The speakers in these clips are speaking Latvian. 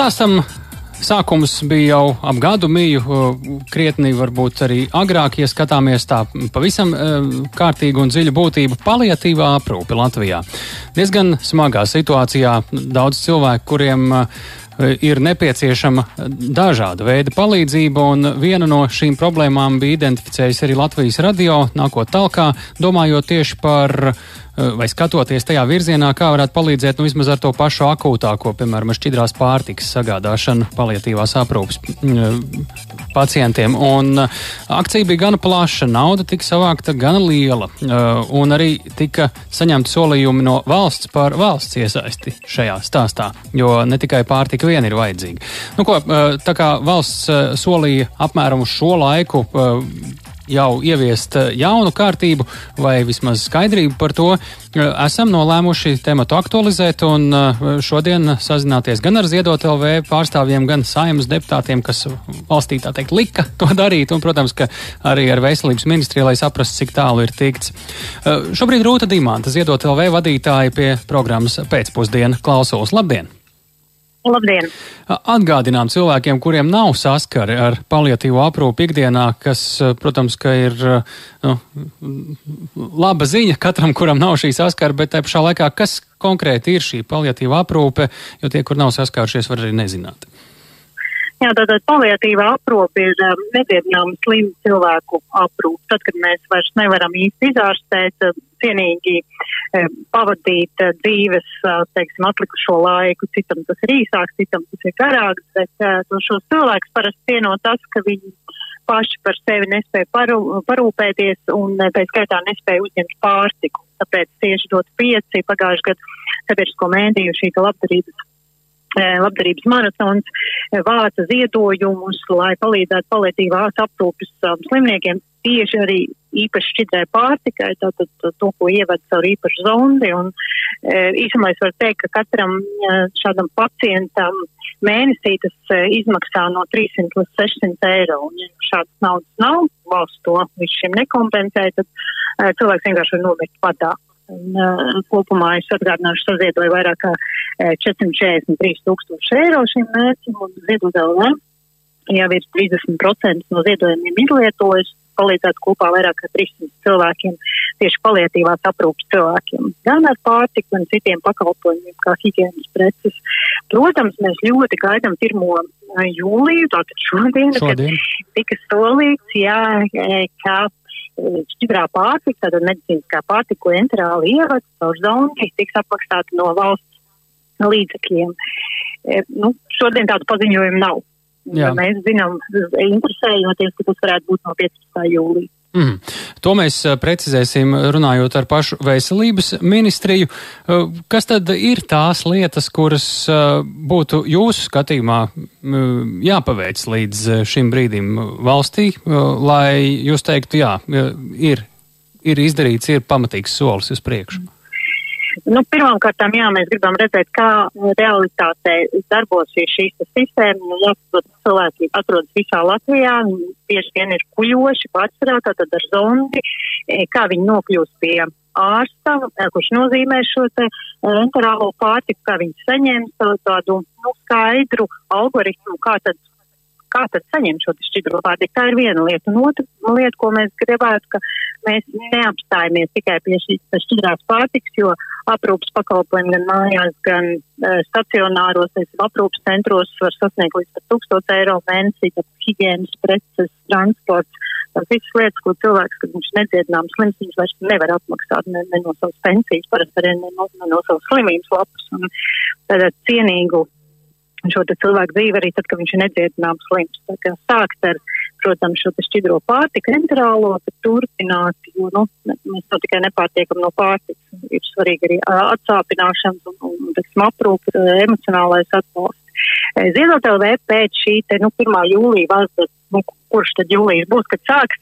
Stāstam Sākums bija jau ap gadu mīju, krietni varbūt arī agrāk, ja skatāmies tā pavisam kārtīgu un dziļu būtību paliatīvā aprūpe Latvijā. Diezgan smagā situācijā daudz cilvēku, kuriem ir nepieciešama dažāda veida palīdzība, un viena no šīm problēmām bija identificējusi arī Latvijas radio, nākot talkā, domājot tieši par vai skatoties tajā virzienā, kā varētu palīdzēt nu, vismaz ar to pašu akūtāko, piemēram, šķidrās pārtikas sagādāšanu palietīvās aprūpas mm, pacientiem. Un eh, akcija bija gana plaša, nauda tika savākta gana liela, eh, un arī tika saņemti solījumi no valsts par valsts iesaisti šajā stāstā, jo ne tikai pārtika vien ir vajadzīga. Nu, ko, tā kā valsts solīja apmēram uz šo laiku jau ieviest eh, jaunu kārtību vai vismaz skaidrību par to, eh, esam nolēmuši tematu aktualizēt un eh, šodien sazināties gan ar Ziedot LV pārstāvjiem, gan saimnes deputātiem, kas valstī tā teikt lika to darīt, un, protams, ka arī ar veselības ministriju, lai saprastu, cik tālu ir tikts. Šobrīd Rūta Dimanta, Ziedot LV vadītāja pie programmas pēcpusdiena klausos. Labdien! Labdien! Atgādinām cilvēkiem, kuriem nav saskari ar paliatīvo aprūpu ikdienā, kas, protams, ka ir nu, laba ziņa katram, kuram nav šī saskara, bet te pašā laikā, kas konkrēti ir šī paliatīva aprūpe, jo tie, kur nav saskārušies, var arī nezināt. Jā, tātad paliatīvā aprūpe ir um, nedziedināma slimu cilvēku aprūpe. Tad, kad mēs vairs nevaram īsti izārstēt, cienīgi eh, pavadīt eh, dzīves, eh, teiksim, atlikušo laiku. Citam tas ir īsāks, citam tas ir garāks, bet šos cilvēkus parasti cieno tas, ka viņi paši par sevi nespēja parū, parūpēties un pēc skaitā nespēja uzņemt pārtiku. Tāpēc tieši dot pieci pagājušajā gadā sabiedrisko mēdīju šī labdarības labdarības maratons vāca ziedojumus, lai palīdzētu palietīvās aprūpes um, slimniekiem tieši arī īpaši šķidrai pārtikai, tātad to, ko ievada caur īpašu zondi. Un, e, īsumā es varu teikt, ka katram e, šādam pacientam mēnesī tas e, izmaksā no 300 līdz 600 eiro. Un, ja šādas naudas nav, valsts to līdz šim nekompensē, tad e, cilvēks vienkārši var nomirt padā. Un, uh, kopumā es atgādināšu, saziedoju vairāk kā uh, 443 tūkstoši eiro šim mērķim un ziedot LV jau ir 30% no ziedojumiem izlietojas palīdzētu kopā vairāk kā 300 cilvēkiem, tieši palietīvās aprūpas cilvēkiem, gan ar pārtiku, gan citiem pakalpojumiem, kā higienas preces. Protams, mēs ļoti gaidām 1. jūliju, tātad šodien, šodien. kad tika solīts, jā, kā šķidrā pārtika, tātad medicīniskā pārtika, ko enterāli ievad caur zondi, tiks apmaksāta no valsts līdzekļiem. Nu, šodien tādu paziņojumu nav. Jā. Mēs zinām, interesējoties, ka tas varētu būt no 15. jūlija. Mm. To mēs uh, precizēsim runājot ar pašu veselības ministriju. Uh, kas tad ir tās lietas, kuras būtu jūsu skatījumā jāpaveic līdz šim brīdim valstī, lai jūs teiktu, jā, ir, ir izdarīts, ir pamatīgs solis uz priekšu? Mm. Nu, Pirmkārt, jā, mēs gribam redzēt, kā realitātē darbosies šīs sistēmas. Jāsaprot, cilvēki atrodas visā Latvijā, bieži vien ir kuļoši, pārsvarā, tātad ar zondi, e, kā viņi nokļūst pie ārsta, e, kurš nozīmē šo te e, enterālo pārtiku, kā viņi saņems tādu nu, skaidru algoritmu, kā tad kā tad saņemt šo šķidro pārtiku. Tā ir viena lieta. Un otra lieta, ko mēs gribētu, ka mēs neapstājamies tikai pie šīs šķidrās pārtikas, jo aprūpas pakalpojumi gan mājās, gan uh, stacionāros, teiksim, aprūpas centros var sasniegt līdz pat 1000 eiro mēnesī, tad higienas preces, transports. Tas visas lietas, ko cilvēks, kad viņš nedziedināms slims, viņš vairs nevar atmaksāt ne, ne no savas pensijas, parasti arī ne no, ne no savas slimības lapas. Un tādā cienīgu šo cilvēku dzīvi arī tad, kad viņš ir nedziedināms slims. Tā kā sākt ar, protams, šo šķidro pārtiku enterālo, tad turpināt, jo, nu, mēs to tikai nepārtiekam no pārtikas. Ir svarīgi arī atsāpināšanas un, un, teiksim, aprūp, emocionālais atbalsts. Ziedot LV pēc šī te, nu, 1. jūlija valsts, nu, kurš tad jūlijas būs, kad sāks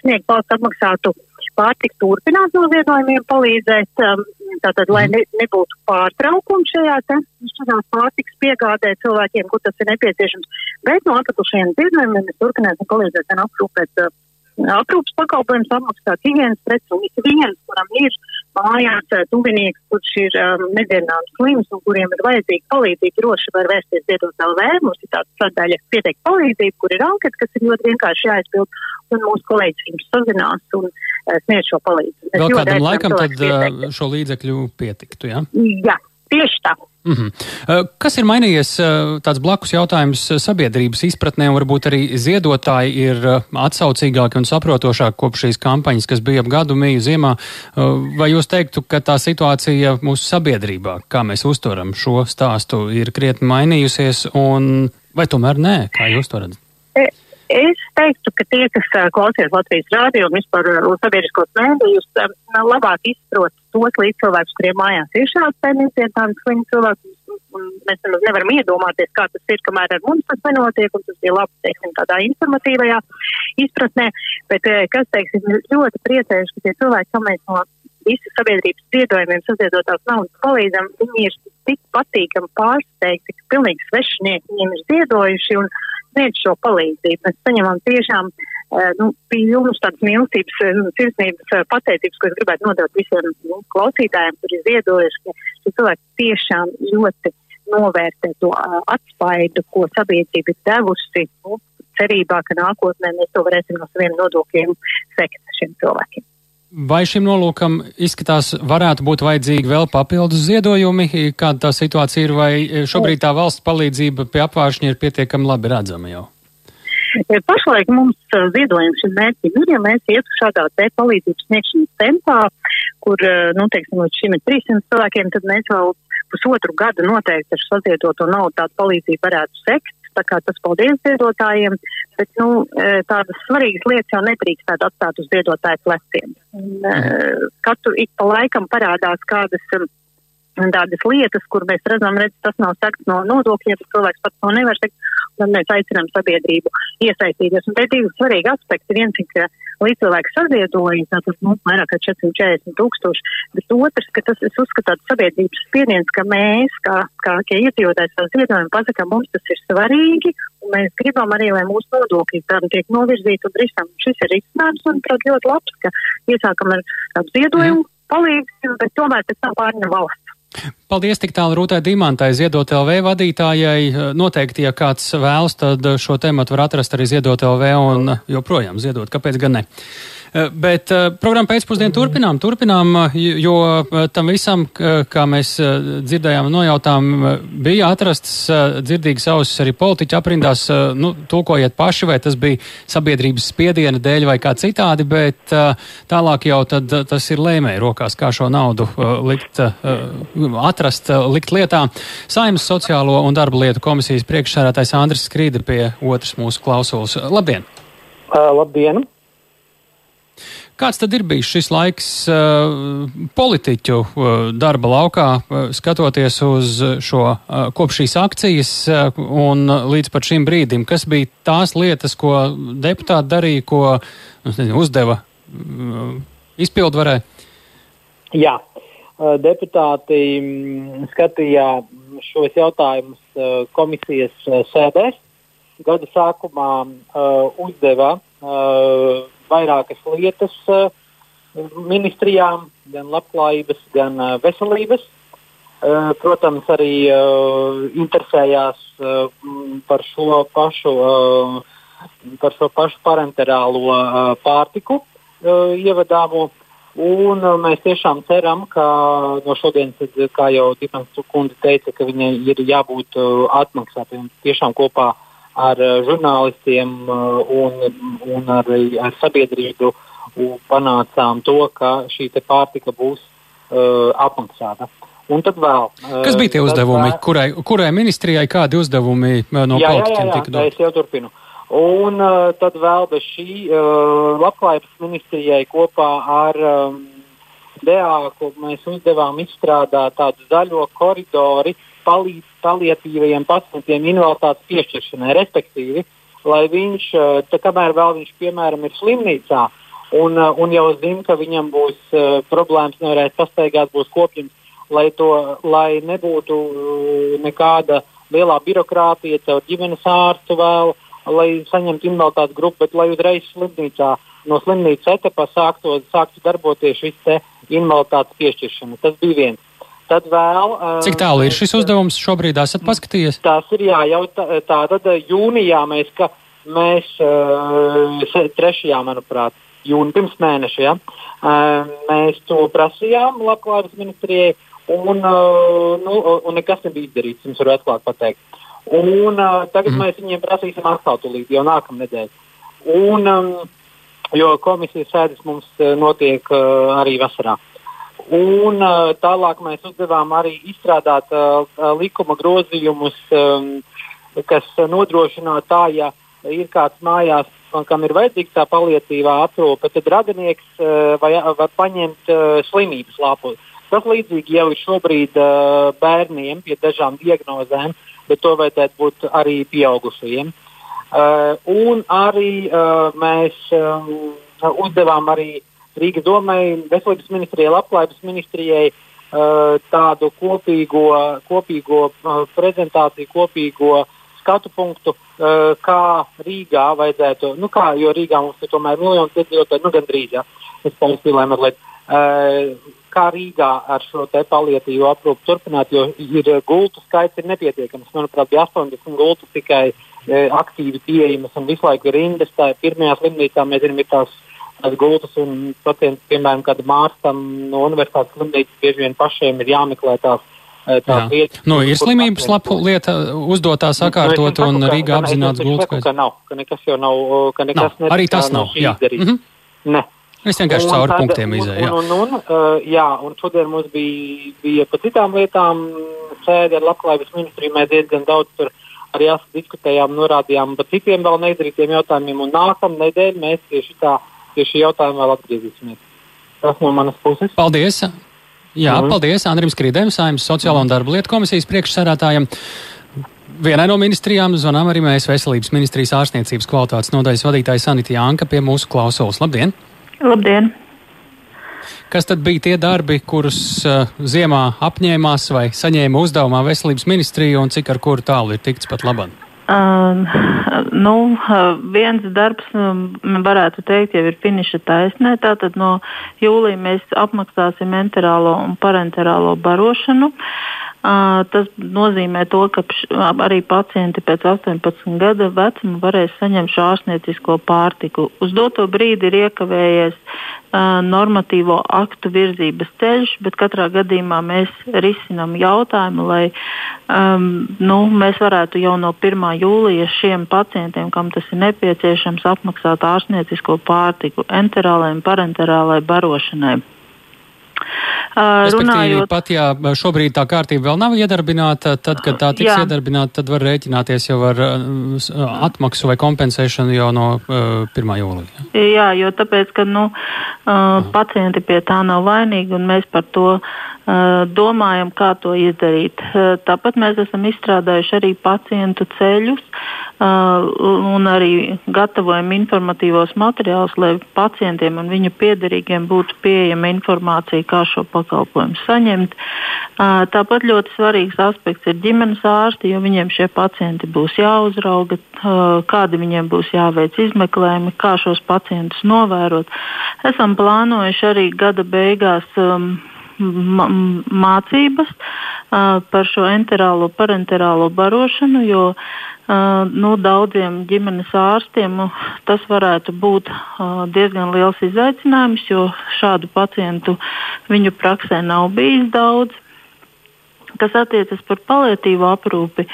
sniegt valsts atmaksātu pārtiks turpināt noziedojumiem palīdzēt, um, tātad, lai ne, nebūtu pārtraukumi šajā te, šādās pārtiks piegādē cilvēkiem, kur tas ir nepieciešams. Bet no atlikušajiem ziedojumiem mēs turpināsim palīdzēt gan aprūpēt uh, aprūpas pakalpojums, apmaksāt higienas preces un ik viens, kuram ir mājās uh, tuvinieks, kurš ir um, nedēļām slims un kuriem ir vajadzīga palīdzība, droši var vērsties ziedot LV. Mums ir tāds sadaļa pieteikt palīdzību, kur ir anketa, kas ir ļoti vienkārši jāizpild, un mūsu kolēģis viņus sazinās un uh, sniedz šo palīdzību. Vēl kādam laikam tad uh, šo līdzekļu pietiktu, jā? Ja? Jā, tieši tā. Mm -hmm. Kas ir mainījies tāds blakus jautājums sabiedrības izpratnē, un varbūt arī ziedotāji ir atsaucīgāki un saprotošāki kopš šīs kampaņas, kas bija ap gadu mīju ziemā? Vai jūs teiktu, ka tā situācija mūsu sabiedrībā, kā mēs uztveram šo stāstu, ir krietni mainījusies, un vai tomēr nē, kā jūs to redzat? Es teiktu, ka tie, kas klausies Latvijas rādio un vispār sabiedriskos mēdījus, labāk izprot tos līdzcilvēkus, kuriem mājās ir šāds tendences, tādas slimas cilvēks. Mēs nemaz nevaram iedomāties, kā tas ir, kamēr ar mums tas nenotiek, un tas bija labi, teiksim, tādā informatīvajā izpratnē. Bet, kas, teiksim, ļoti priecējuši, ka tie cilvēki, kam mēs no visas sabiedrības ziedojumiem saziedotās naudas palīdzam, viņi ir tik patīkami pārsteigti, ka pilnīgi svešinieki viņiem ir ziedojuši. Un, sniedz šo palīdzību. Mēs saņemam tiešām uh, nu, pilnus tādas mīlestības, uh, sirsnības uh, pateicības, ko es gribētu nodot visiem nu, klausītājiem, kuri ziedojuši, ka šie cilvēki tiešām ļoti novērtē to atspaidu, ko sabiedrība ir devusi, nu, cerībā, ka nākotnē mēs to varēsim no saviem nodokļiem sekt šiem cilvēkiem. Vai šim nolūkam izskatās varētu būt vajadzīgi vēl papildus ziedojumi, kāda tā situācija ir, vai šobrīd tā valsts palīdzība pie apvāršņa ir pietiekami labi redzama jau? Pašlaik mums ziedojums šim mērķim ir, ja mēs ietu šādā te palīdzības sniegšanas tempā, kur, nu, teiksim, līdz šim ir 300 cilvēkiem, tad mēs vēl pusotru gadu noteikti ar saziedoto naudu tādu palīdzību varētu sekt. Tā kā tas paldies ziedotājiem, bet nu, e, tādas svarīgas lietas jau nedrīkstētu atstāt uz ziedotāju pleciem. E, katru ik pa laikam parādās kādas tādas lietas, kur mēs redzam, redz, tas nav sakts no nodokļiem, cilvēks pats to nevar teikt, tad mēs aicinām sabiedrību iesaistīties. Un te divi svarīgi aspekti. Viens ir, ka līdzcilvēks saziedoja, tātad nu, vairāk kā 440 tūkstoši, bet otrs, ka tas, es uzskatu, sabiedrības spiediens, ka mēs, kā, kā iedzīvotājs savu ziedojumu, pasakām, mums tas ir svarīgi, un mēs gribam arī, lai mūsu nodokļi tādam tiek novirzīti un risam. Šis ir izcinājums, un, prāt, ļoti labs, ka iesākam ar tādu ziedojumu mm. palīdzību, bet tomēr pēc tam pārņem valsts. Paldies tik tālu Rūtai Dimantai, Ziedot LV vadītājai. Noteikti, ja kāds vēlas, tad šo tematu var atrast arī Ziedot LV un joprojām ziedot. Kāpēc gan ne? Eh, bet uh, programmu pēcpusdienu turpinām, turpinām, eh, jo tam visam, kā mēs dzirdējām nojautām, bija atrasts dzirdīgas ausis arī politiķu aprindās. Nu, tulkojiet paši, vai tas bija sabiedrības spiediena dēļ vai kā citādi, bet tālāk jau tad tas ir lēmēji rokās, kā šo naudu likt, atrast, likt lietā. Saimas sociālo un darba lietu komisijas priekšsērētājs Andris Skrīda pie otras mūsu klausulas. Labdien! Uh, labdien! Kāds tad ir bijis šis laiks uh, politiķu uh, darba laukā, uh, skatoties uz šo kopš šīs akcijas un līdz pat šim brīdim? Kas bija tās lietas, ko deputāti darīja, ko nu, nezinu, uzdeva izpildvarē? Jā, deputāti mm, skatīja šos jautājumus komisijas sēdēs. Gada sākumā uzdeva vairākas lietas uh, ministrijām, gan labklājības, gan uh, veselības. Uh, protams, arī interesējās par šo pašu, par šo pašu parenterālo pārtiku ievadāmo. Un mēs tiešām ceram, ka no šodienas, kā jau Tipans kundze teica, ka viņai ir jābūt atmaksātiem tiešām kopā ar eh, žurnālistiem eh, un, un ar, ar sabiedrību panācām to, ka šī pārtika būs uh, apmaksāta. Un tad vēl. Kas bija tie uzdevumi? Vēl... Kurai, kurai ministrijai kādi uzdevumi no jā, politiķiem tika doti? Es jau turpinu. Un uh, tad vēl bez šī uh, labklājības ministrijai kopā ar um, DA, ko mēs uzdevām izstrādāt tādu zaļo koridoru palīdz palietīvajiem pacientiem invaliditātes piešķiršanai, respektīvi, lai viņš, eh, kamēr vēl viņš, piemēram, ir slimnīcā un, eh, un jau zina, ka viņam būs uh, problēmas, nevarēs pastaigāt, būs kopjums, lai, to, lai nebūtu nekāda lielā birokrātija caur ģimenes ārstu vēl, lai saņemtu invaliditātes grupu, bet lai uzreiz slimnīcā no slimnīcas etapā sāktu, sāktu darboties šis invaliditātes piešķiršana. Tas bija viens. Tad vēl, Cik tālu ir šis uzdevums šobrīd? Esat paskatījies? Tas ir jā, jau tā, tā tad jūnijā mēs, ka, mēs trešajā, manuprāt, jūnija pirms mēneša, ja, mēs to prasījām Labklājības ministrijai, un, nu, un nekas nebija izdarīts, jums varu atklāt pateikt. Un, tagad mm. mēs viņiem prasīsim atkal tūlīt, jau nākamnedēļ. Un, jo komisijas sēdes mums notiek arī vasarā. Un uh, tālāk mēs uzdevām arī izstrādāt uh, likuma grozījumus, um, kas nodrošinātu tā, ja ir kāds mājās, kam ir vajadzīga tā palietīvā aprūpe, tad radinieks uh, vai, var paņemt uh, slimības lapu. Tas līdzīgi jau ir šobrīd uh, bērniem pie dažām diagnozēm, bet to vajadzētu būt arī pieaugušajiem. Uh, un arī uh, mēs um, uzdevām arī uh, Rīgas domai, veselības ministrijai, labklājības ministrijai uh, tādu kopīgo, kopīgo uh, prezentāciju, kopīgo skatu punktu, uh, kā Rīgā vajadzētu, nu kā, jo Rīgā mums ir tomēr miljons iedzīvotāju, nu gandrīz, ja, es pārspīlēju mazliet, kā Rīgā ar šo te palietīvo aprūpu turpināt, jo ir gultu skaits ir nepietiekams. Manuprāt, bija 80 gultu tikai aktīvi pieejamas un visu laiku ir. Tā pirmajā slimnīcā mēs zinām, ir tās tās gultas un pacients, piemēram, kāda mārstam no universitātes slimnīcas, bieži vien pašiem ir jāmeklē tās. Eh, tās lietas, nu, ir slimības lapu lieta uzdotā nu, sakārtot nu, un Rīga apzināts gultas. Ka nav, ka nekas jau nav, ka nekas nav. Arī tas nav, jā. Mm -hmm. Ne. Es vienkārši cauri punktiem izēju. Un, un, un, un, uh, jā, un šodien mums bija, bija pa citām lietām sēde ar Labklājības ministriju. Mēs diezgan daudz tur arī diskutējām, norādījām par citiem vēl neizdarītiem jautājumiem. Un nākamā nedēļa mēs tieši tā pie šī jautājuma vēl atgriezīsimies. Tas no manas puses. Paldies! Jā, mm paldies Andrim Skrīdēm, Saimnes sociālo un darba lietu komisijas priekšsēdētājiem. Vienai no ministrijām zvanām arī mēs veselības ministrijas ārstniecības kvalitātes nodaļas vadītāja Sanita Janka pie mūsu klausulas. Labdien! Labdien! Kas tad bija tie darbi, kurus uh, ziemā apņēmās vai saņēma uzdevumā veselības ministrija un cik ar kuru tālu ir tikts pat labāk? Uh, nu, viens darbs, varētu teikt, jau ir finiša taisnē. Tātad no jūlija mēs apmaksāsim enterālo un parenterālo barošanu. Tas nozīmē to, ka arī pacienti pēc 18 gada vecuma varēs saņemt šo ārstniecisko pārtiku. Uz doto brīdi ir iekavējies normatīvo aktu virzības ceļš, bet katrā gadījumā mēs risinām jautājumu, lai um, nu, mēs varētu jau no 1. jūlija šiem pacientiem, kam tas ir nepieciešams, apmaksāt ārstniecisko pārtiku enterālai un parenterālai barošanai. Runājot, pat ja šobrīd tā kārtība vēl nav iedarbināta, tad, kad tā tiks jā. iedarbināta, tad var rēķināties jau ar atmaksu vai kompensēšanu jau no uh, 1. jūlija. Jā, jo tāpēc, ka nu, pacienti pie tā nav vainīgi un mēs par to domājam, kā to izdarīt. Tāpat mēs esam izstrādājuši arī pacientu ceļus un arī gatavojam informatīvos materiālus, lai pacientiem un viņu piederīgiem būtu pieejama informācija, kā šo pakalpojumu saņemt. Tāpat ļoti svarīgs aspekts ir ģimenes ārsti, jo viņiem šie pacienti būs jāuzrauga, kādi viņiem būs jāveic izmeklējumi, kā šos pacientus novērot. Esam plānojuši arī gada beigās. Um, mācības par šo enterālo, parenterālo barošanu, jo nu, daudziem ģimenes ārstiem uh, tas varētu būt diezgan liels izaicinājums, jo šādu pacientu viņu praksē nav bijis daudz. Kas attiecas par palietīvo aprūpi,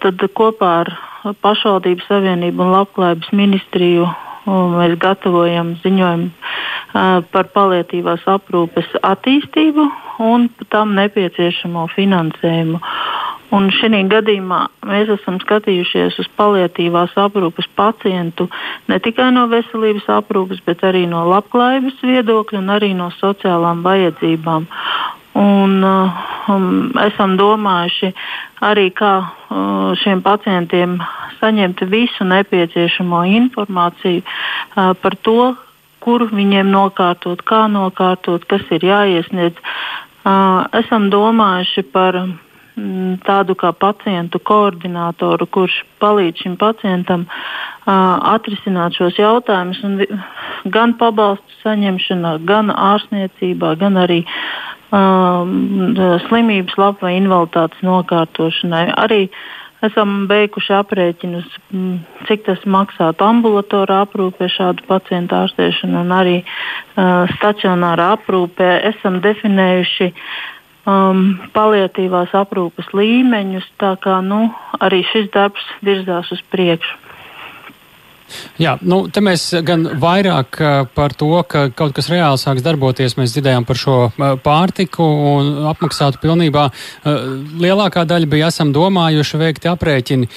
tad kopā ar pašvaldības savienību un labklājības ministriju mēs gatavojam ziņojumu par palietīvās aprūpes attīstību un tam nepieciešamo finansējumu. Un šī gadījumā mēs esam skatījušies uz palietīvās aprūpes pacientu ne tikai no veselības aprūpes, bet arī no labklājības viedokļa un arī no sociālām vajadzībām. Un, um, esam domājuši arī, kā uh, šiem pacientiem saņemt visu nepieciešamo informāciju uh, par to, kur viņiem nokārtot, kā nokārtot, kas ir jāiesniedz. Uh, esam domājuši par mm, tādu kā pacientu koordinātoru, kurš palīdz šim pacientam uh, atrisināt šos jautājumus, gan pabalstu saņemšanā, gan ārstniecībā, gan arī um, slimības lapu vai invaliditātes nokārtošanai. Arī esam beiguši aprēķinus, cik tas maksātu ambulatorā aprūpē šādu pacientu ārstēšanu un arī uh, stacionārā aprūpē. Esam definējuši um, paliatīvās aprūpes līmeņus, tā kā nu, arī šis darbs virzās uz priekšu. Jā, nu, te mēs gan vairāk par to, ka kaut kas reāli sāks darboties, mēs dzirdējām par šo pārtiku un apmaksātu pilnībā. Lielākā daļa bija esam domājuši veikti aprēķini,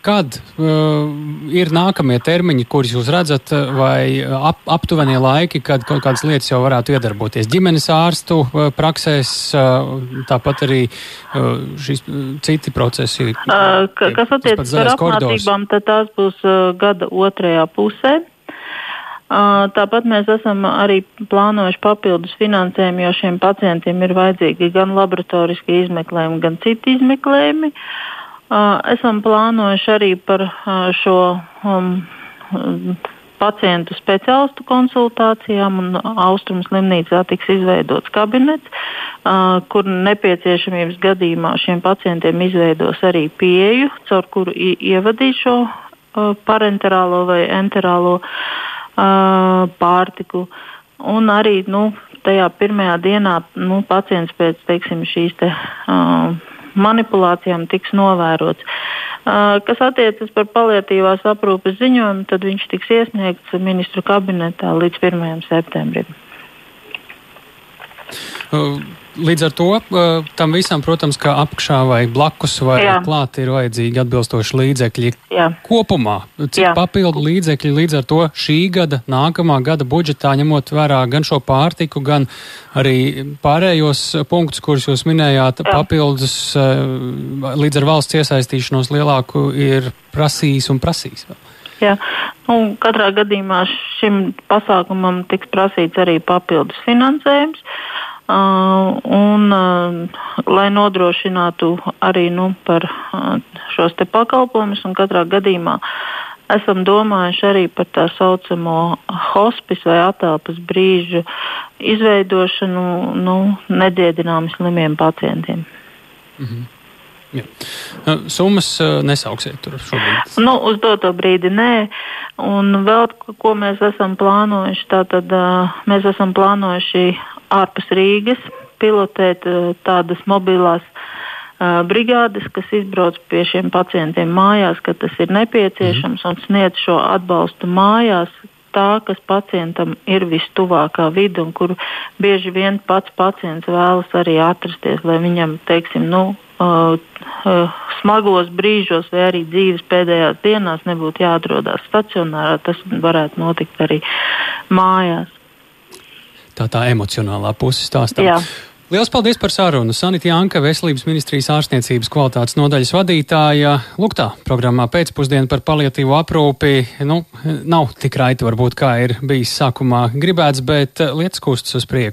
Kad uh, ir nākamie termiņi, kurus jūs redzat, vai ap, aptuvenie laiki, kad kaut kādas lietas jau varētu iedarboties? Ģimenes ārstu uh, praksēs, uh, tāpat arī uh, šīs uh, citi procesi. Uh, ka, kas attiecas par apmācībām, tad tās būs uh, gada otrajā pusē. Uh, tāpat mēs esam arī plānojuši papildus finansējumu, jo šiem pacientiem ir vajadzīgi gan laboratoriski izmeklējumi, gan citi izmeklējumi. Uh, Esam plānojuši arī par šo um, pacientu speciālistu konsultācijām, un Austrumu slimnīcā tiks izveidots kabinets, uh, kur nepieciešamības gadījumā šiem pacientiem izveidos arī pieeju, caur kuru ievadīs šo uh, parenterālo vai enterālo uh, pārtiku. Un arī nu, tajā pirmajā dienā nu, pacients pēc teiksim, šīs te, uh, manipulācijām tiks novērots. Kas attiecas par paliatīvās aprūpes ziņojumu, tad viņš tiks iesniegts ministru kabinetā līdz 1. septembrim. Uh. Līdz ar to tam visam, protams, kā apakšā vai blakus vai Jā. klāt ir vajadzīgi atbilstoši līdzekļi. Jā. Kopumā, cik Jā. papildu līdzekļi līdz ar to šī gada, nākamā gada budžetā, ņemot vērā gan šo pārtiku, gan arī pārējos punktus, kurus jūs minējāt, Jā. papildus līdz ar valsts iesaistīšanos lielāku ir prasījis un prasījis. Vēl. Jā. Nu, katrā gadījumā šim pasākumam tiks prasīts arī papildus finansējums. Uh, un, uh, lai nodrošinātu arī nu, par uh, šos pakalpojumus, un katrā gadījumā esam domājuši arī par tā saucamo hospice vai atelpas brīžu izveidošanu nu, nediedināmi slimiem pacientiem. -hmm. Jā. Summas nesauksiet tur šobrīd? Nu, uz doto brīdi nē. Un vēl ko mēs esam plānojuši, tātad mēs esam plānojuši ārpus Rīgas pilotēt uh, tādas mobilās brigādes, kas izbrauc pie šiem pacientiem mājās, kad tas ir nepieciešams, un sniedz šo atbalstu mājās. Tā, kas pacientam ir vistuvākā vide, un kur bieži vien pats pacients vēlas arī atrasties, lai viņam, teiksim, nu, uh, uh, smagos brīžos vai arī dzīves pēdējās dienās nebūtu jāatrodas stacionārā. Tas varētu notikt arī mājās tā tā emocionālā puse stāstā. Jā. Lielas paldies par sarunu. Sanita Janka, Veselības ministrijas ārstniecības kvalitātes nodaļas vadītāja. Lūk, tā programmā pēcpusdiena par paliatīvo aprūpi. Nu, nav tik raiti varbūt, kā ir bijis sākumā gribēts, bet lietas kustas uz priekšu.